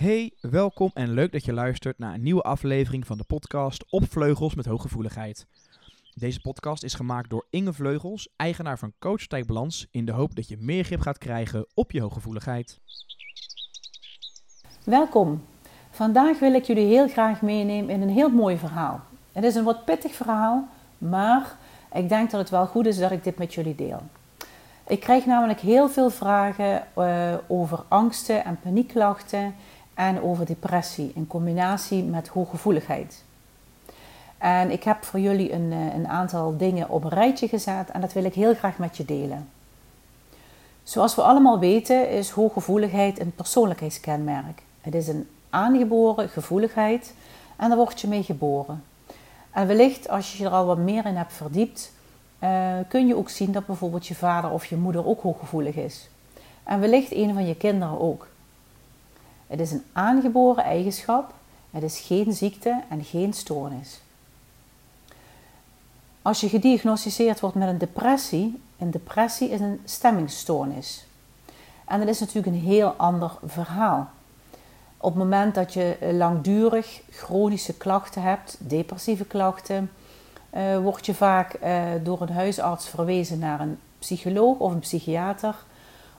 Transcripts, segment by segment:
Hey, welkom en leuk dat je luistert naar een nieuwe aflevering van de podcast Op Vleugels met Hooggevoeligheid. Deze podcast is gemaakt door Inge Vleugels, eigenaar van Coach Balans, in de hoop dat je meer grip gaat krijgen op je hooggevoeligheid. Welkom. Vandaag wil ik jullie heel graag meenemen in een heel mooi verhaal. Het is een wat pittig verhaal, maar ik denk dat het wel goed is dat ik dit met jullie deel. Ik krijg namelijk heel veel vragen uh, over angsten en paniekklachten en over depressie in combinatie met hooggevoeligheid. En ik heb voor jullie een, eh, een aantal dingen op een rijtje gezet en dat wil ik heel graag met je delen. Zoals we allemaal weten is hooggevoeligheid een persoonlijkheidskenmerk. Het is een aangeboren gevoeligheid en daar word je mee geboren. En wellicht als je er al wat meer in hebt verdiept, uh, kun je ook zien dat bijvoorbeeld je vader of je moeder ook hooggevoelig is. En wellicht een van je kinderen ook. Het is een aangeboren eigenschap, het is geen ziekte en geen stoornis. Als je gediagnosticeerd wordt met een depressie, een depressie is een stemmingsstoornis. En dat is natuurlijk een heel ander verhaal. Op het moment dat je langdurig chronische klachten hebt, depressieve klachten, uh, word je vaak uh, door een huisarts verwezen naar een psycholoog of een psychiater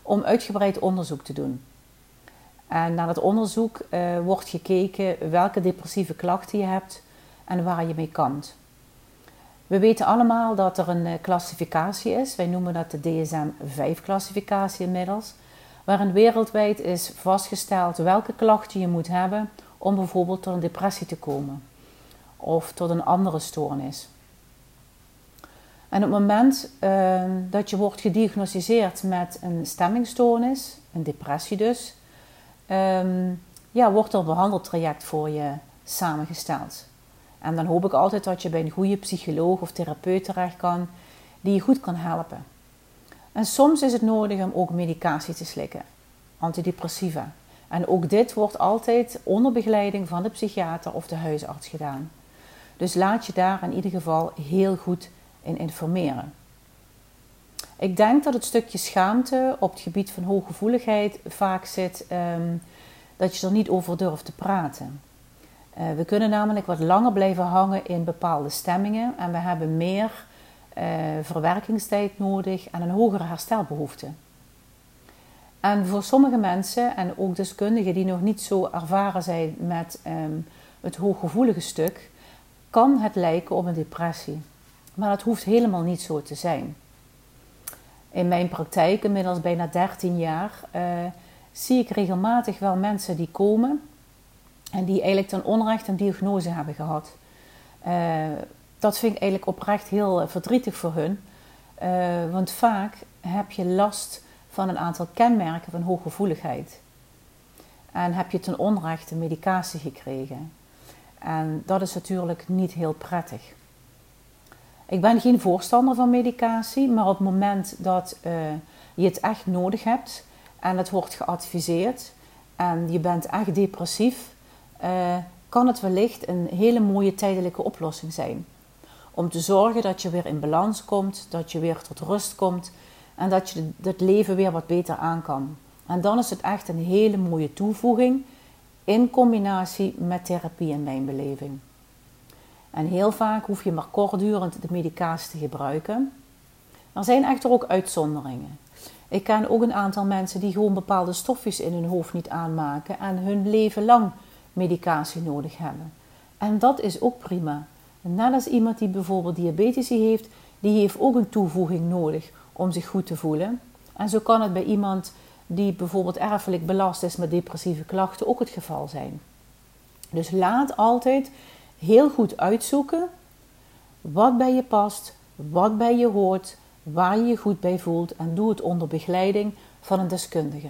om uitgebreid onderzoek te doen. En na dat onderzoek uh, wordt gekeken welke depressieve klachten je hebt en waar je mee kampt. We weten allemaal dat er een klassificatie is. Wij noemen dat de DSM-5-klassificatie inmiddels. Waarin wereldwijd is vastgesteld welke klachten je moet hebben om bijvoorbeeld tot een depressie te komen. Of tot een andere stoornis. En op het moment dat je wordt gediagnosticeerd met een stemmingstoornis, een depressie dus, um, ja, wordt er een behandeltraject voor je samengesteld. En dan hoop ik altijd dat je bij een goede psycholoog of therapeut terecht kan, die je goed kan helpen. En soms is het nodig om ook medicatie te slikken, antidepressiva. En ook dit wordt altijd onder begeleiding van de psychiater of de huisarts gedaan. Dus laat je daar in ieder geval heel goed in informeren. Ik denk dat het stukje schaamte op het gebied van hooggevoeligheid vaak zit um, dat je er niet over durft te praten. Uh, we kunnen namelijk wat langer blijven hangen in bepaalde stemmingen en we hebben meer uh, verwerkingstijd nodig en een hogere herstelbehoefte. En voor sommige mensen en ook deskundigen die nog niet zo ervaren zijn met um, het hooggevoelige stuk, kan het lijken op een depressie. Maar dat hoeft helemaal niet zo te zijn. In mijn praktijk, inmiddels bijna 13 jaar, uh, zie ik regelmatig wel mensen die komen en die eigenlijk ten onrecht een diagnose hebben gehad. Uh, dat vind ik eigenlijk oprecht heel verdrietig voor hun. Want vaak heb je last van een aantal kenmerken van hooggevoeligheid. En heb je ten onrechte medicatie gekregen. En dat is natuurlijk niet heel prettig. Ik ben geen voorstander van medicatie, maar op het moment dat uh, je het echt nodig hebt en het wordt geadviseerd en je bent echt depressief, uh, kan het wellicht een hele mooie tijdelijke oplossing zijn. Om te zorgen dat je weer in balans komt, dat je weer tot rust komt en dat je het leven weer wat beter aan kan. En dan is het echt een hele mooie toevoeging in combinatie met therapie in mijn beleving. En heel vaak hoef je maar kortdurend de medicatie te gebruiken. Er zijn echter ook uitzonderingen. Ik ken ook een aantal mensen die gewoon bepaalde stofjes in hun hoofd niet aanmaken en hun leven lang medicatie nodig hebben. En dat is ook prima. Net als iemand die bijvoorbeeld diabetes heeft, die heeft ook een toevoeging nodig om zich goed te voelen. En zo kan het bij iemand die bijvoorbeeld erfelijk belast is met depressieve klachten ook het geval zijn. Dus laat altijd heel goed uitzoeken wat bij je past, wat bij je hoort, waar je je goed bij voelt en doe het onder begeleiding van een deskundige.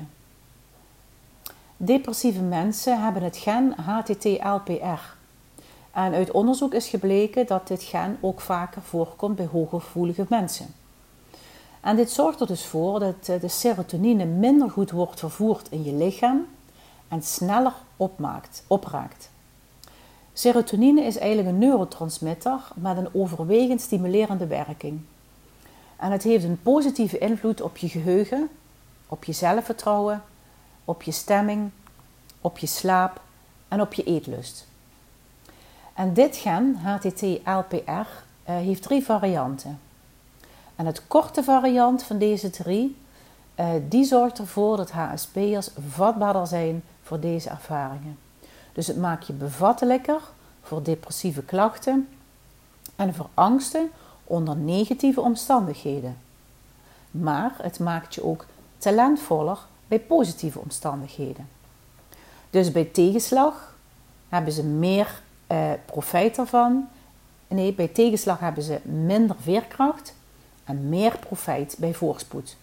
Depressieve mensen hebben het gen HTT-LPR. En uit onderzoek is gebleken dat dit gen ook vaker voorkomt bij hooggevoelige mensen. En dit zorgt er dus voor dat de serotonine minder goed wordt vervoerd in je lichaam en sneller opmaakt, opraakt. Serotonine is eigenlijk een neurotransmitter met een overwegend stimulerende werking. En het heeft een positieve invloed op je geheugen, op je zelfvertrouwen, op je stemming op je slaap en op je eetlust. En dit gen, HTT-LPR, eh, heeft drie varianten. En het korte variant van deze drie, uh, die zorgt ervoor dat HSP'ers vatbaarder zijn voor deze ervaringen. Dus het maakt je bevattelijker voor depressieve klachten en voor angsten onder negatieve omstandigheden. Maar het maakt je ook talentvoller bij positieve omstandigheden. Dus bij tegenslag hebben ze meer eh, profijt ervan. Nee, bij tegenslag hebben ze minder veerkracht en meer profijt bij voorspoed.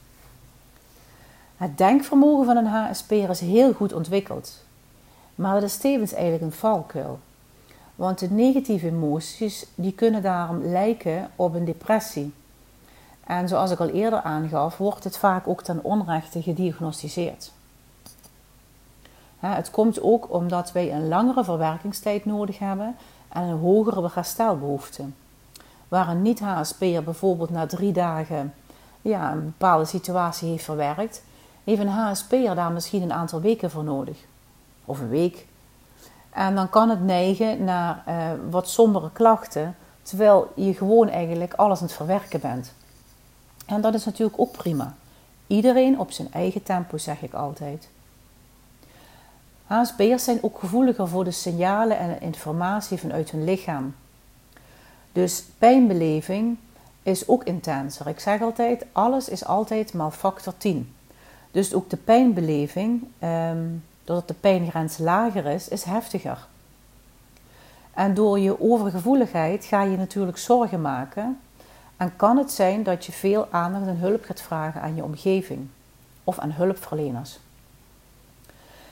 Het denkvermogen van een HSP'er is heel goed ontwikkeld. Maar dat is tevens eigenlijk een valkuil. Want de negatieve emoties die kunnen daarom lijken op een depressie. En zoals ik al eerder aangaf, wordt het vaak ook ten onrechte gediagnosticeerd. Het komt ook omdat wij een langere verwerkingstijd nodig hebben en een hogere herstelbehoefte. Waar een niet-HSP'er bijvoorbeeld na drie dagen ja, een bepaalde situatie heeft verwerkt, heeft een HSP'er daar misschien een aantal weken voor nodig. Of een week. En dan kan het neigen naar uh, wat sombere klachten, terwijl je gewoon eigenlijk alles aan het verwerken bent. En dat is natuurlijk ook prima. Iedereen op zijn eigen tempo, zeg ik altijd. HSP'ers zijn ook gevoeliger voor de signalen en informatie vanuit hun lichaam. Dus pijnbeleving is ook intenser. Ik zeg altijd, alles is altijd maal factor 10. Dus ook de pijnbeleving, ehm, doordat de pijngrens lager is, is heftiger. En door je overgevoeligheid ga je natuurlijk zorgen maken. En kan het zijn dat je veel aandacht en hulp gaat vragen aan je omgeving of aan hulpverleners.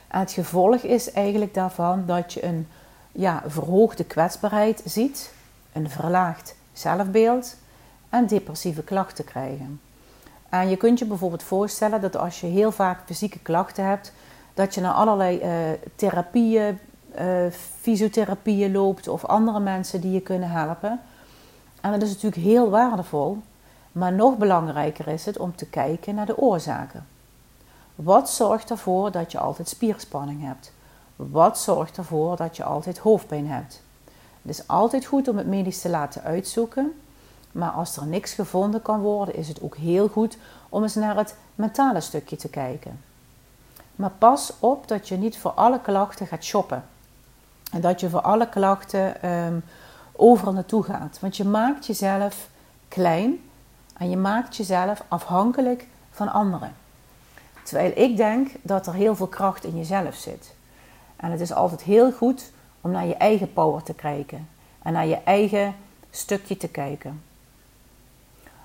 En het gevolg is eigenlijk daarvan dat je een ja, verhoogde kwetsbaarheid ziet, een verlaagd zelfbeeld en depressieve klachten krijgen. En je kunt je bijvoorbeeld voorstellen dat als je heel vaak fysieke klachten hebt, dat je naar allerlei uh, therapieën, uh, fysiotherapieën loopt of andere mensen die je kunnen helpen. En dat is natuurlijk heel waardevol, maar nog belangrijker is het om te kijken naar de oorzaken. Wat zorgt ervoor dat je altijd spierspanning hebt? Wat zorgt ervoor dat je altijd hoofdpijn hebt? Het is altijd goed om het medisch te laten uitzoeken, maar als er niks gevonden kan worden, is het ook heel goed om eens naar het mentale stukje te kijken. Maar pas op dat je niet voor alle klachten gaat shoppen. En dat je voor alle klachten um, overal naartoe gaat. Want je maakt jezelf klein en je maakt jezelf afhankelijk van anderen. Terwijl ik denk dat er heel veel kracht in jezelf zit. En het is altijd heel goed om naar je eigen power te kijken en naar je eigen stukje te kijken.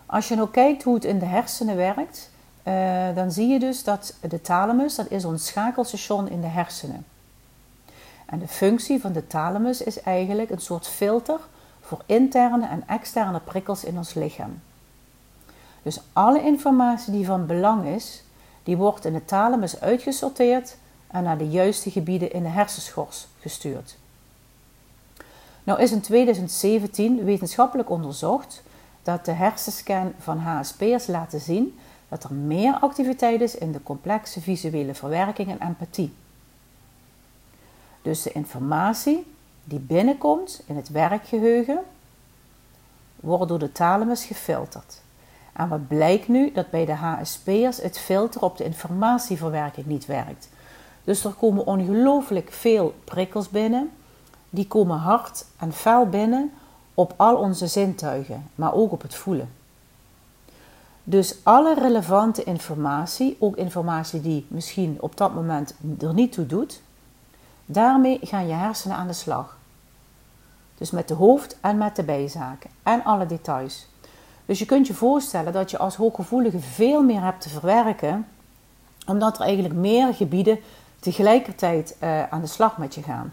Als je nou kijkt hoe het in de hersenen werkt, uh, dan zie je dus dat de thalamus, dat is ons schakelstation in de hersenen. En de functie van de thalamus is eigenlijk een soort filter voor interne en externe prikkels in ons lichaam. Dus alle informatie die van belang is, die wordt in de thalamus uitgesorteerd en naar de juiste gebieden in de hersenschors gestuurd. Nou is in 2017 wetenschappelijk onderzocht dat de hersenscan van HSP'ers laten zien dat er meer activiteit is in de complexe visuele verwerking en empathie. Dus de informatie die binnenkomt in het werkgeheugen wordt door de thalamus gefilterd. En wat blijkt nu? Dat bij de HSP'ers het filter op de informatieverwerking niet werkt. Dus er komen ongelooflijk veel prikkels binnen. Die komen hard en fel binnen op al onze zintuigen, maar ook op het voelen. Dus alle relevante informatie, ook informatie die misschien op dat moment er niet toe doet, daarmee gaan je hersenen aan de slag. Dus met de hoofd- en met de bijzaken en alle details. Dus je kunt je voorstellen dat je als hooggevoelige veel meer hebt te verwerken, omdat er eigenlijk meer gebieden tegelijkertijd uh, aan de slag met je gaan.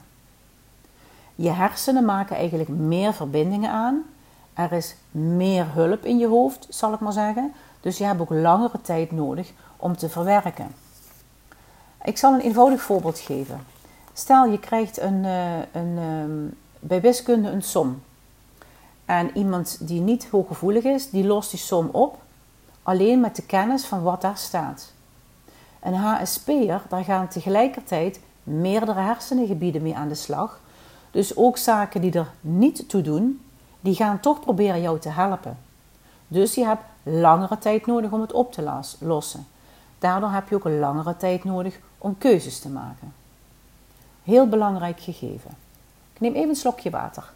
Je hersenen maken eigenlijk meer verbindingen aan. Er is meer hulp in je hoofd, zal ik maar zeggen. Dus je hebt ook langere tijd nodig om te verwerken. Ik zal een eenvoudig voorbeeld geven. Stel je krijgt een, uh, een, um, bij wiskunde een som. En iemand die niet hooggevoelig is, die lost die som op alleen met de kennis van wat daar staat. Een HSP'er, daar gaan tegelijkertijd meerdere hersengebieden mee aan de slag. Dus ook zaken die er niet toe doen, die gaan toch proberen jou te helpen. Dus je hebt langere tijd nodig om het op te lossen. Daardoor heb je ook een langere tijd nodig om keuzes te maken. Heel belangrijk gegeven. Ik neem even een slokje water.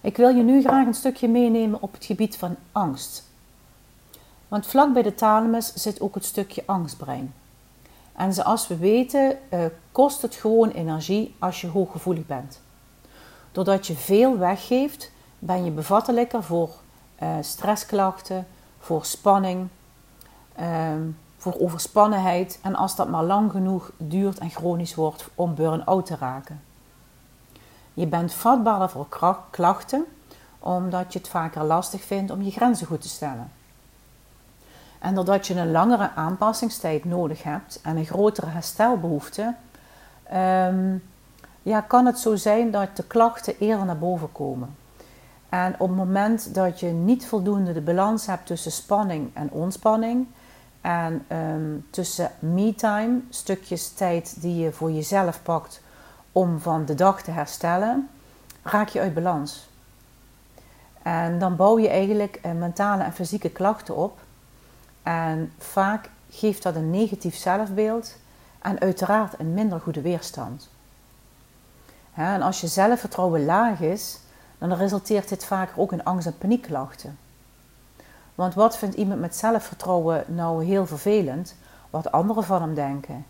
Ik wil je nu graag een stukje meenemen op het gebied van angst. Want vlak bij de thalamus zit ook het stukje angstbrein. En zoals we weten, uh, kost het gewoon energie als je hooggevoelig bent. Doordat je veel weggeeft, ben je bevattelijker voor uh, stressklachten, voor spanning, uh, voor overspannenheid en als dat maar lang genoeg duurt en chronisch wordt om burn-out te raken. Je bent vatbaarder voor klachten omdat je het vaker lastig vindt om je grenzen goed te stellen. En doordat je een langere aanpassingstijd nodig hebt en een grotere herstelbehoefte, um, ja, kan het zo zijn dat de klachten eerder naar boven komen. En op het moment dat je niet voldoende de balans hebt tussen spanning en ontspanning, en um, tussen me-time, stukjes tijd die je voor jezelf pakt om van de dag te herstellen, raak je uit balans. En dan bouw je eigenlijk eh, mentale en fysieke klachten op. En vaak geeft dat een negatief zelfbeeld en uiteraard een minder goede weerstand. En als je zelfvertrouwen laag is, dan resulteert dit vaker ook in angst- en paniekklachten. Want wat vindt iemand met zelfvertrouwen nou heel vervelend? Wat anderen van hem denken.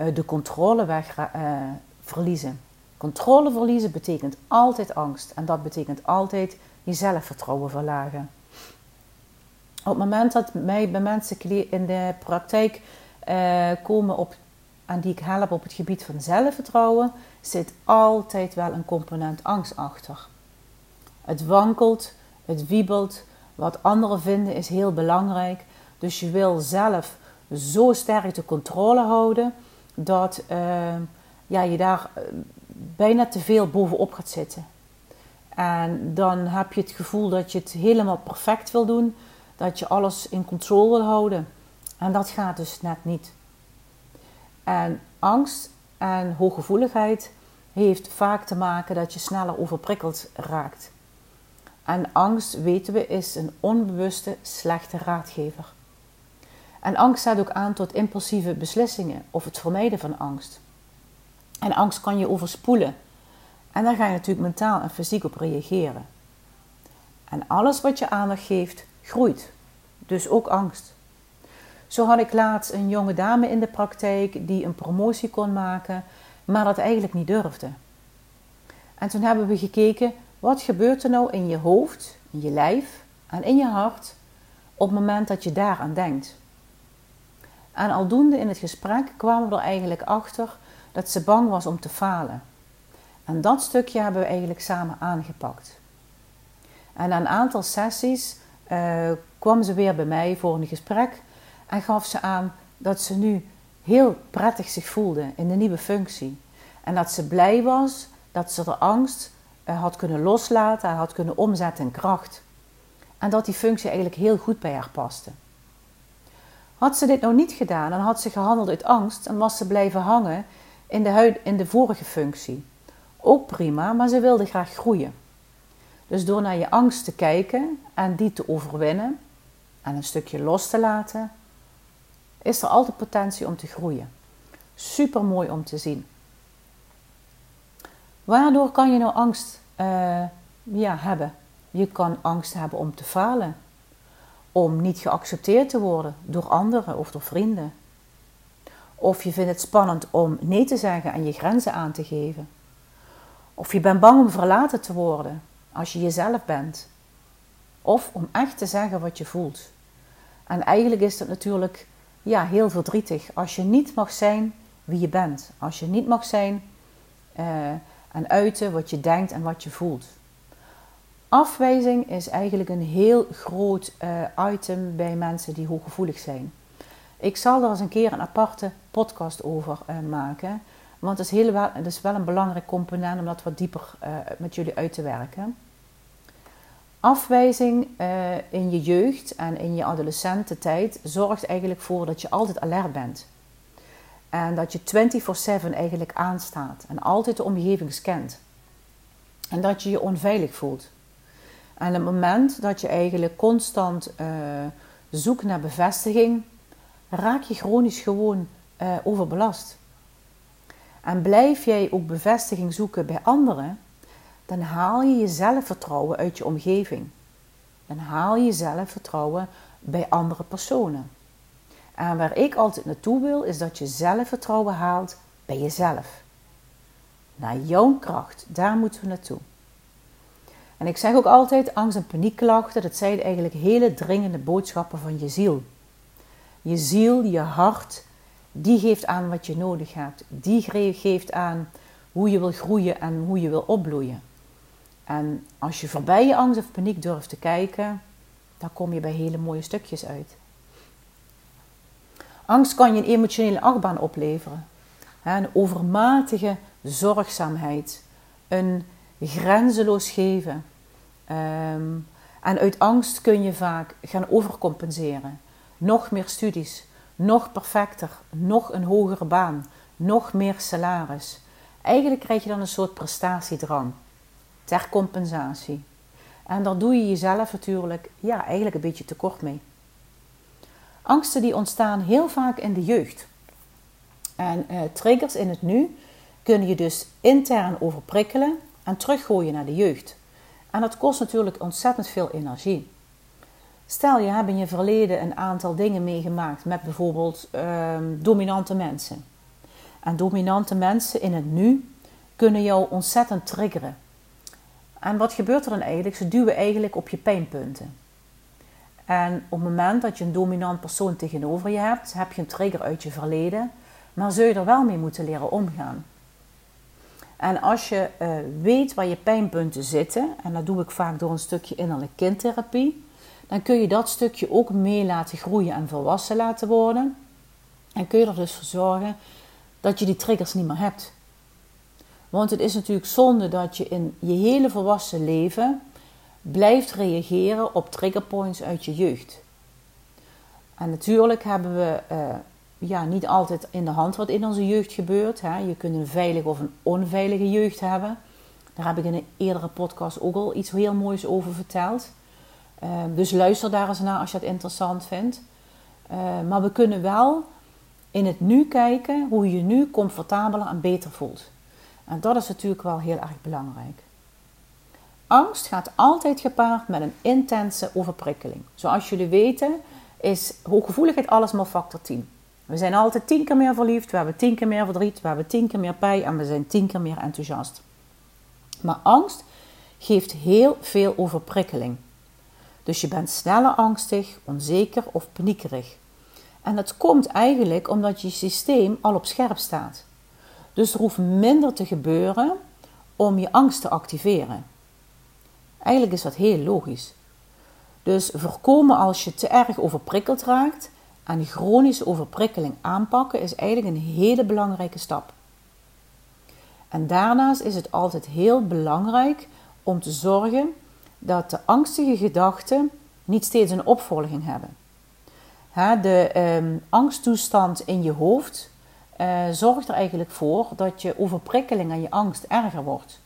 Uh, de controle weg uh, verliezen. Controle verliezen betekent altijd angst. En dat betekent altijd je zelfvertrouwen verlagen. Op het moment dat mij bij mensen in de praktijk uh, komen op, en die ik help op het gebied van zelfvertrouwen, zit altijd wel een component angst achter. Het wankelt, het wiebelt, wat anderen vinden is heel belangrijk. Dus je wil zelf zo sterk de controle houden dat uh, ja, je daar eh, bijna te veel bovenop gaat zitten. En dan heb je het gevoel dat je het helemaal perfect wil doen, dat je alles in controle wil houden. En dat gaat dus net niet. En angst en hooggevoeligheid heeft vaak te maken dat je sneller overprikkeld raakt. En angst, weten we, is een onbewuste slechte raadgever. En angst zet ook aan tot impulsieve beslissingen of het vermijden van angst. En angst kan je overspoelen. En daar ga je natuurlijk mentaal en fysiek op reageren. En alles wat je aandacht geeft, groeit. Dus ook angst. Zo had ik laatst een jonge dame in de praktijk die een promotie kon maken, maar dat eigenlijk niet durfde. En toen hebben we gekeken wat gebeurt er nou in je hoofd, in je lijf en in je hart op het moment dat je daaraan denkt? En aldoende in het gesprek kwamen we er eigenlijk achter dat ze bang was om te falen. En dat stukje hebben we eigenlijk samen aangepakt. En na een aantal sessies uh, kwam ze weer bij mij voor een gesprek en gaf ze aan dat ze nu heel prettig zich voelde in de nieuwe functie. En dat ze blij was dat ze de angst eh, had kunnen loslaten, had kunnen omzetten in kracht. En dat die functie eigenlijk heel goed bij haar paste. Had ze dit nou niet gedaan en had ze gehandeld uit angst en was ze blijven hangen in de, in de vorige functie. Ook prima, maar ze wilde graag groeien. Dus door naar je angst te kijken en die te overwinnen en een stukje los te laten, is er altijd potentie om te groeien. Super mooi om te zien. Waardoor kan je nou angst uh, ja, hebben? Je kan angst hebben om te falen, om niet geaccepteerd te worden door anderen of door vrienden. Of je vindt het spannend om nee te zeggen en je grenzen aan te geven. Of je bent bang om verlaten te worden als je jezelf bent. Of om echt te zeggen wat je voelt. En eigenlijk is dat natuurlijk ja, heel verdrietig als je niet mag zijn wie je bent. Als je niet mag zijn uh, en uiten wat je denkt en wat je voelt. Afwijzing is eigenlijk een heel groot uh, item bij mensen die hooggevoelig zijn. Ik zal er eens een keer een aparte podcast over uh, maken. Want het is, heel wel, het is wel een belangrijk component om dat wat dieper met jullie uit te werken. Afwijzing uh, in je jeugd en in je adolescententijd zorgt eigenlijk voor dat je altijd alert bent. En dat je 24/7 eigenlijk aanstaat en altijd de omgeving scant. En dat je je onveilig voelt. En het moment dat je eigenlijk constant uh, zoekt naar bevestiging, raak je chronisch gewoon uh, overbelast. En blijf jij ook bevestiging zoeken bij anderen, dan haal je je zelfvertrouwen uit je omgeving. Dan haal je zelfvertrouwen bij andere personen. En waar ik altijd naartoe wil, is dat je zelfvertrouwen haalt bij jezelf. Naar jouw kracht, daar moeten we naartoe. En ik zeg ook altijd, angst- en paniekklachten, dat zijn eigenlijk hele dringende boodschappen van je ziel. Je ziel, je hart, die geeft aan wat je nodig hebt. Die geeft aan hoe je wil groeien en hoe je wil opbloeien. En als je voorbij je angst of paniek durft te kijken, dan kom je bij hele mooie stukjes uit. Angst kan je een emotionele achtbaan opleveren. Een overmatige zorgzaamheid. Een grenzeloos geven. Ehm, en uit angst kun je vaak gaan overcompenseren. Nog meer studies, nog perfecter, nog een hogere baan, nog meer salaris. Eigenlijk krijg je dan een soort prestatiedrang ter compensatie. En daar doe je jezelf natuurlijk ja, eigenlijk een beetje tekort mee. Angsten die ontstaan heel vaak in de jeugd. En uh, triggers in het nu kunnen je dus intern overprikkelen en teruggooien naar de jeugd. En dat kost natuurlijk ontzettend veel energie. Stel je hebt in je verleden een aantal dingen meegemaakt met bijvoorbeeld ehm, dominante mensen. En dominante mensen in het nu kunnen jou ontzettend triggeren. En wat gebeurt er dan eigenlijk? Ze duwen eigenlijk op je pijnpunten. En op het moment dat je een dominant persoon tegenover je hebt, heb je een trigger uit je verleden, maar zul je er wel mee moeten leren omgaan. En als je uh, weet waar je pijnpunten zitten, en dat doe ik vaak door een stukje innerlijke kindtherapie, dan kun je dat stukje ook mee laten groeien en volwassen laten worden. En kun je er dus voor zorgen dat je die triggers niet meer hebt. Want het is natuurlijk zonde dat je in je hele volwassen leven blijft reageren op triggerpoints uit je jeugd. En natuurlijk hebben we uh, ja, niet altijd in de hand wat in onze jeugd gebeurt. Hè. Je kunt een veilige of een onveilige jeugd hebben. Daar heb ik in een eerdere podcast ook al iets heel moois over verteld. Uh, dus luister daar eens naar als je het interessant vindt. Uh, maar we kunnen wel in het nu kijken hoe je je nu comfortabeler en beter voelt. En dat is natuurlijk wel heel erg belangrijk. Angst gaat altijd gepaard met een intense overprikkeling. Zoals jullie weten is hooggevoeligheid alles maar factor 10. We zijn altijd tien keer meer verliefd, we hebben tien keer meer verdriet, we hebben tien keer meer pijn en we zijn tien keer meer enthousiast. Maar angst geeft heel veel overprikkeling. Dus je bent sneller angstig, onzeker of paniekerig. En dat komt eigenlijk omdat je systeem al op scherp staat. Dus er hoeft minder te gebeuren om je angst te activeren. Eigenlijk is dat heel logisch. Dus voorkomen als je te erg overprikkeld raakt en chronische overprikkeling aanpakken is eigenlijk een hele belangrijke stap. En daarnaast is het altijd heel belangrijk om te zorgen dat de angstige gedachten niet steeds een opvolging hebben. de ehm, angsttoestand in je hoofd uh, zorgt er eigenlijk voor dat je overprikkeling en je angst erger wordt.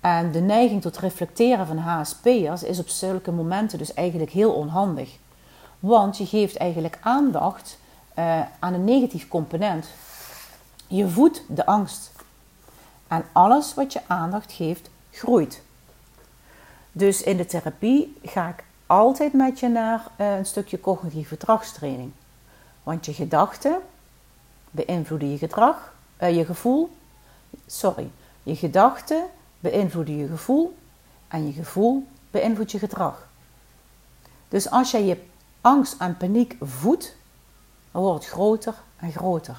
En de neiging tot reflecteren van HSP'ers is op zulke momenten dus eigenlijk heel onhandig. Want je geeft eigenlijk aandacht uh, aan een negatief component. Je voedt de angst. En alles wat je aandacht geeft, groeit. Dus in de therapie ga ik altijd met je naar uh, een stukje cognitieve gedragstraining. Want je gedachten beïnvloeden je gedrag, uh, je gevoel. Sorry, je gedachten beïnvloeden je gevoel en je gevoel beïnvloedt je gedrag. Dus als jij je angst en paniek voedt, dan wordt het groter en groter.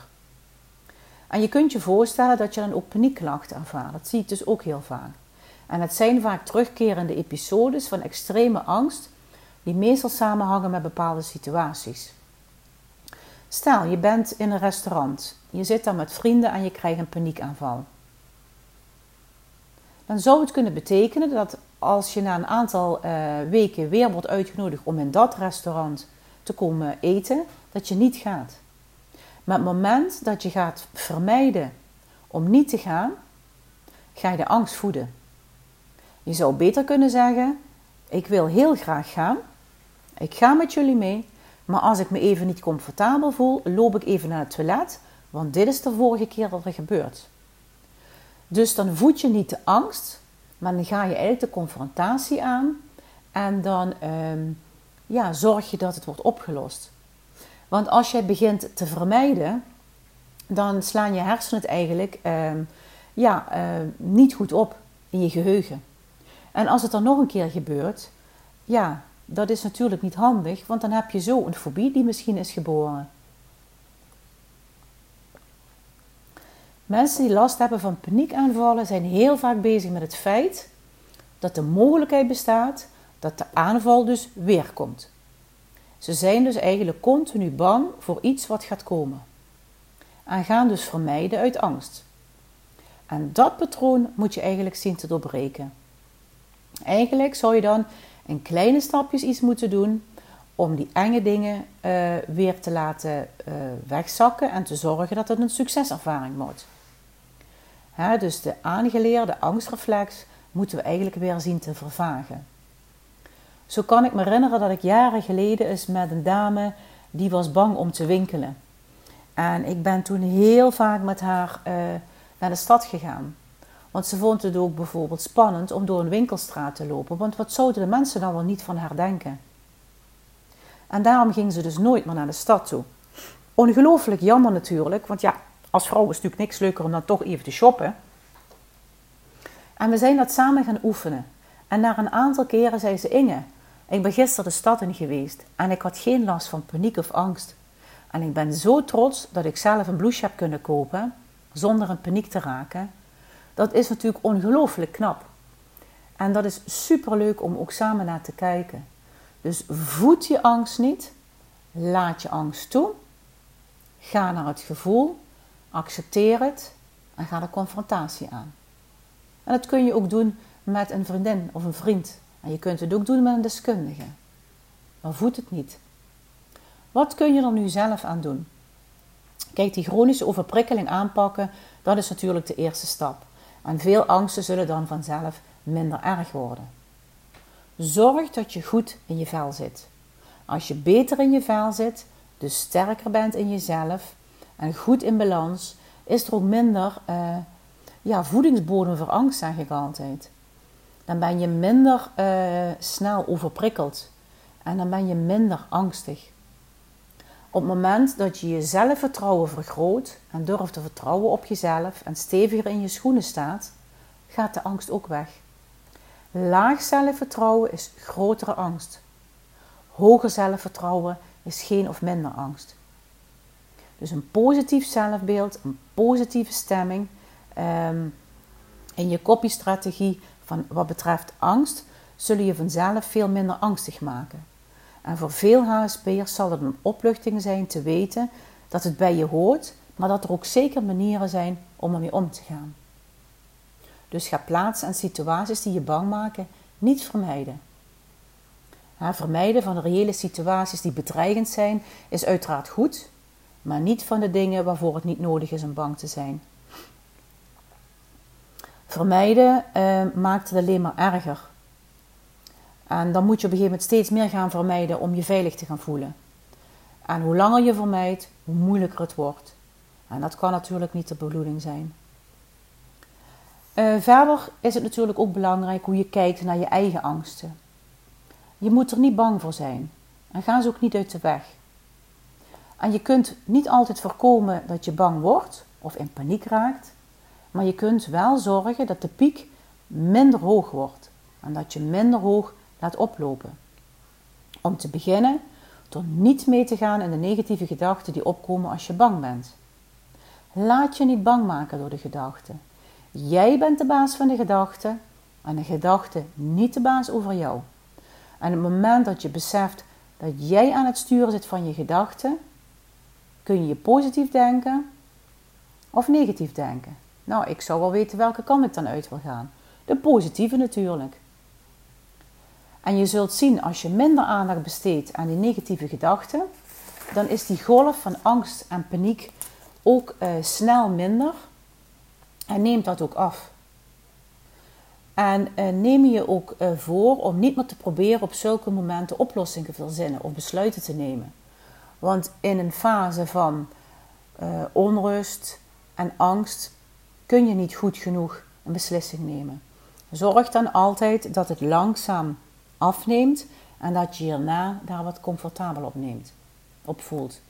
En je kunt je voorstellen dat je dan ook paniekklachten ervaart. Dat zie ik dus ook heel vaak. En het zijn vaak terugkerende episodes van extreme angst, die meestal samenhangen met bepaalde situaties. Stel, je bent in een restaurant, je zit daar met vrienden en je krijgt een paniekaanval. dan zou het kunnen betekenen dat als je na een aantal uh, weken weer wordt uitgenodigd om in dat restaurant te komen eten, dat je niet gaat. Maar het moment dat je gaat vermijden om niet te gaan, ga je de angst voeden. Je zou beter kunnen zeggen: Ik wil heel graag gaan. Ik ga met jullie mee. Maar als ik me even niet comfortabel voel, loop ik even naar het toilet. Want dit is de vorige keer dat er gebeurt. Dus dan voed je niet de angst, maar dan ga je eigenlijk de confrontatie aan. En dan ehm, ja, zorg je dat het wordt opgelost. Want als jij begint te vermijden, dan slaan je hersenen het eigenlijk ehm, ja, ehm, niet goed op in je geheugen. En als het dan nog een keer gebeurt, ja, dat is natuurlijk niet handig, want dan heb je zo een fobie die misschien is geboren. Mensen die last hebben van paniekaanvallen zijn heel vaak bezig met het feit dat de mogelijkheid bestaat dat de aanval dus weer komt. Ze zijn dus eigenlijk continu bang voor iets wat gaat komen. En gaan dus vermijden uit angst. En dat patroon moet je eigenlijk zien te doorbreken. Eigenlijk zou je dan in kleine stapjes iets moeten doen om die enge dingen uh, weer te laten uh, wegzakken en te zorgen dat het een succeservaring wordt. Hè, dus de aangeleerde angstreflex moeten we eigenlijk weer zien te vervagen. Zo kan ik me herinneren dat ik jaren geleden eens met een dame die was bang om te winkelen. En ik ben toen heel vaak met haar uh, naar de stad gegaan. Want ze vond het ook bijvoorbeeld spannend om door een winkelstraat te lopen. Want wat zouden de mensen dan wel niet van haar denken? En daarom ging ze dus nooit meer naar de stad toe. Ongelooflijk jammer natuurlijk, want ja, als vrouw is natuurlijk niks leuker om dan toch even te shoppen. En we zijn dat samen gaan oefenen. En na een aantal keren zei ze: Inge, ik ben gisteren de stad in geweest en ik had geen last van paniek of angst. En ik ben zo trots dat ik zelf een blouse heb kunnen kopen zonder in paniek te raken. Dat is natuurlijk ongelooflijk knap. En dat is superleuk om ook samen naar te kijken. Dus voed je angst niet. Laat je angst toe. Ga naar het gevoel. Accepteer het. En ga de confrontatie aan. En dat kun je ook doen met een vriendin of een vriend. En je kunt het ook doen met een deskundige. Maar voed het niet. Wat kun je er nu zelf aan doen? Kijk, die chronische overprikkeling aanpakken, dat is natuurlijk de eerste stap. En veel angsten zullen dan vanzelf minder erg worden. Zorg dat je goed in je vel zit. Als je beter in je vel zit, dus sterker bent in jezelf en goed in balans, is er ook minder uh, ja, voedingsbodem voor angst, zeg ik altijd. Dan ben je minder uh, snel overprikkeld en dan ben je minder angstig. Op het moment dat je je zelfvertrouwen vergroot en durft te vertrouwen op jezelf en steviger in je schoenen staat, gaat de angst ook weg. Laag zelfvertrouwen is grotere angst. Hoger zelfvertrouwen is geen of minder angst. Dus een positief zelfbeeld, een positieve stemming um, in je copystrategie van wat betreft angst, zullen je vanzelf veel minder angstig maken. En voor veel HSP'ers zal het een opluchting zijn te weten dat het bij je hoort, maar dat er ook zeker manieren zijn om ermee om te gaan. Dus ga plaatsen en situaties die je bang maken niet vermijden. vermijden van de reële situaties die bedreigend zijn is uiteraard goed, maar niet van de dingen waarvoor het niet nodig is om bang te zijn. Vermijden eh, maakt het alleen maar erger. En dan moet je op een gegeven moment steeds meer gaan vermijden om je veilig te gaan voelen. En hoe langer je vermijdt, hoe moeilijker het wordt. En dat kan natuurlijk niet de bedoeling zijn. Uh, verder is het natuurlijk ook belangrijk hoe je kijkt naar je eigen angsten. Je moet er niet bang voor zijn. En ga ze ook niet uit de weg. En je kunt niet altijd voorkomen dat je bang wordt of in paniek raakt. Maar je kunt wel zorgen dat de piek minder hoog wordt. En dat je minder hoog laat oplopen. Om te beginnen door niet mee te gaan in de negatieve gedachten die opkomen als je bang bent. Laat je niet bang maken door de gedachten. Jij bent de baas van de gedachten en de gedachte niet de baas over jou. En op het moment dat je beseft dat jij aan het sturen zit van je gedachten, kun je positief denken of negatief denken. Nou, ik zou wel weten welke kant ik dan uit wil gaan. De positieve natuurlijk. En je zult zien als je minder aandacht besteedt aan die negatieve gedachten, dan is die golf van angst en paniek ook uh, snel minder en neemt dat ook af. En uh, neem je ook uh, voor om niet meer te proberen op zulke momenten oplossingen te verzinnen of besluiten te nemen. Want in een fase van onrust en angst kun je niet goed genoeg een beslissing nemen. Zorg dan altijd dat het langzaam afneemt en dat je hierna daar wat comfortabel op neemt, op voelt.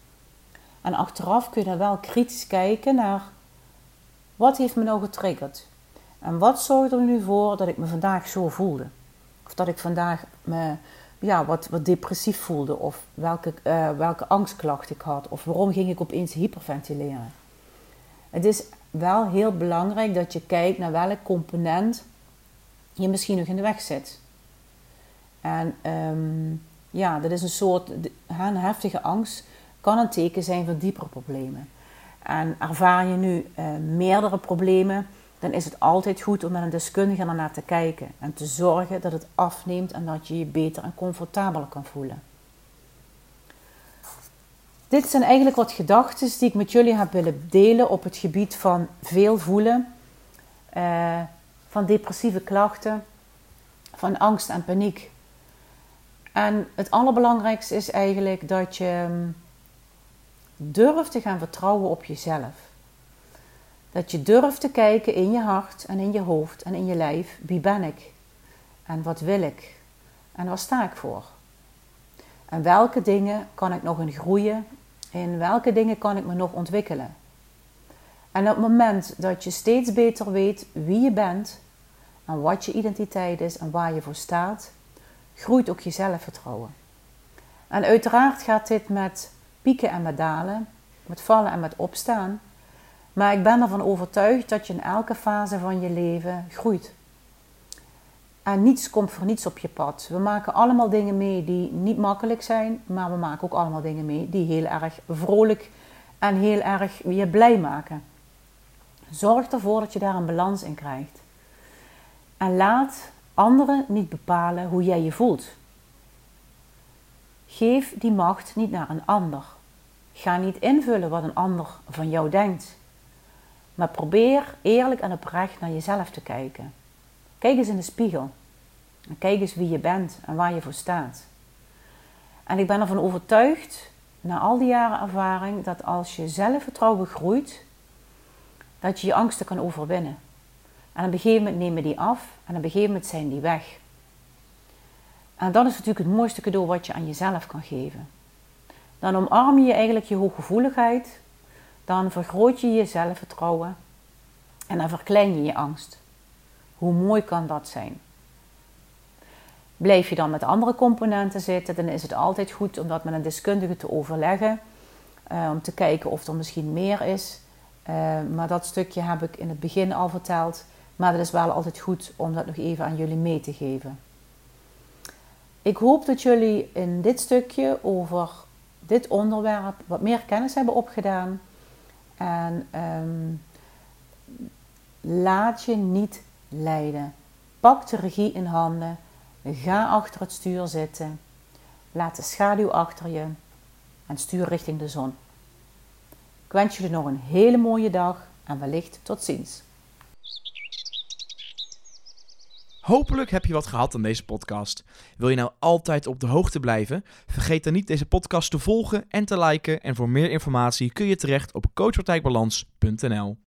En achteraf kun je dan wel kritisch kijken naar wat heeft me nou getriggerd? En wat zorgde er nu voor dat ik me vandaag zo voelde? Of dat ik vandaag me ja, wat, wat depressief voelde? Of welke, uh, welke angstklacht ik had? Of waarom ging ik opeens hyperventileren? Het is wel heel belangrijk dat je kijkt naar welk component je misschien nog in de weg zit. En um, ja, dat is een soort een heftige angst, kan een teken zijn van diepere problemen. En ervaar je nu uh, meerdere problemen, dan is het altijd goed om met een deskundige naar te kijken en te zorgen dat het afneemt en dat je je beter en comfortabeler kan voelen. Dit zijn eigenlijk wat gedachten die ik met jullie heb willen delen op het gebied van veel voelen, uh, van depressieve klachten, van angst en paniek. En het allerbelangrijkste is eigenlijk dat je mm, durft te gaan vertrouwen op jezelf. Dat je durft te kijken in je hart en in je hoofd en in je lijf. Wie ben ik? En wat wil ik? En waar sta ik voor? En welke dingen kan ik nog in groeien? In welke dingen kan ik me nog ontwikkelen? En op het moment dat je steeds beter weet wie je bent en wat je identiteit is en waar je voor staat, groeit ook je zelfvertrouwen. En uiteraard gaat dit met pieken en met dalen, met vallen en met opstaan. Maar ik ben ervan overtuigd dat je in elke fase van je leven groeit. En niets komt voor niets op je pad. We maken allemaal dingen mee die niet makkelijk zijn, maar we maken ook allemaal dingen mee die heel erg vrolijk en heel erg je blij maken. Zorg ervoor dat je daar een balans in krijgt. En laat anderen niet bepalen hoe jij je voelt. Geef die macht niet naar een ander. Ga niet invullen wat een ander van jou denkt. Maar probeer eerlijk en oprecht naar jezelf te kijken. Kijk eens in de spiegel. Kijk eens wie je bent en waar je voor staat. En ik ben ervan overtuigd, na al die jaren ervaring, dat als je zelfvertrouwen groeit, dat je je angsten kan overwinnen. En op een gegeven moment nemen die af en op een gegeven moment zijn die weg. En dat is natuurlijk het mooiste cadeau wat je aan jezelf kan geven. Dan omarm je eigenlijk je hooggevoeligheid, dan vergroot je je zelfvertrouwen en dan verklein je je angst. Hoe mooi kan dat zijn? Blijf je dan met andere componenten zitten, dan is het altijd goed om dat met een deskundige te overleggen. Uh, om te kijken of er misschien meer is. Uh, maar dat stukje heb ik in het begin al verteld. Maar het is wel altijd goed om dat nog even aan jullie mee te geven. Ik hoop dat jullie in dit stukje over dit onderwerp wat meer kennis hebben opgedaan. En um, laat je niet leiden. Pak de regie in handen. Ga achter het stuur zitten. Laat de schaduw achter je. En stuur richting de zon. Ik wens jullie nog een hele mooie dag en wellicht tot ziens. Hopelijk heb je wat gehad aan deze podcast. Wil je nou altijd op de hoogte blijven? Vergeet dan niet deze podcast te volgen en te liken. En voor meer informatie kun je terecht op coachpartijbalans.nl.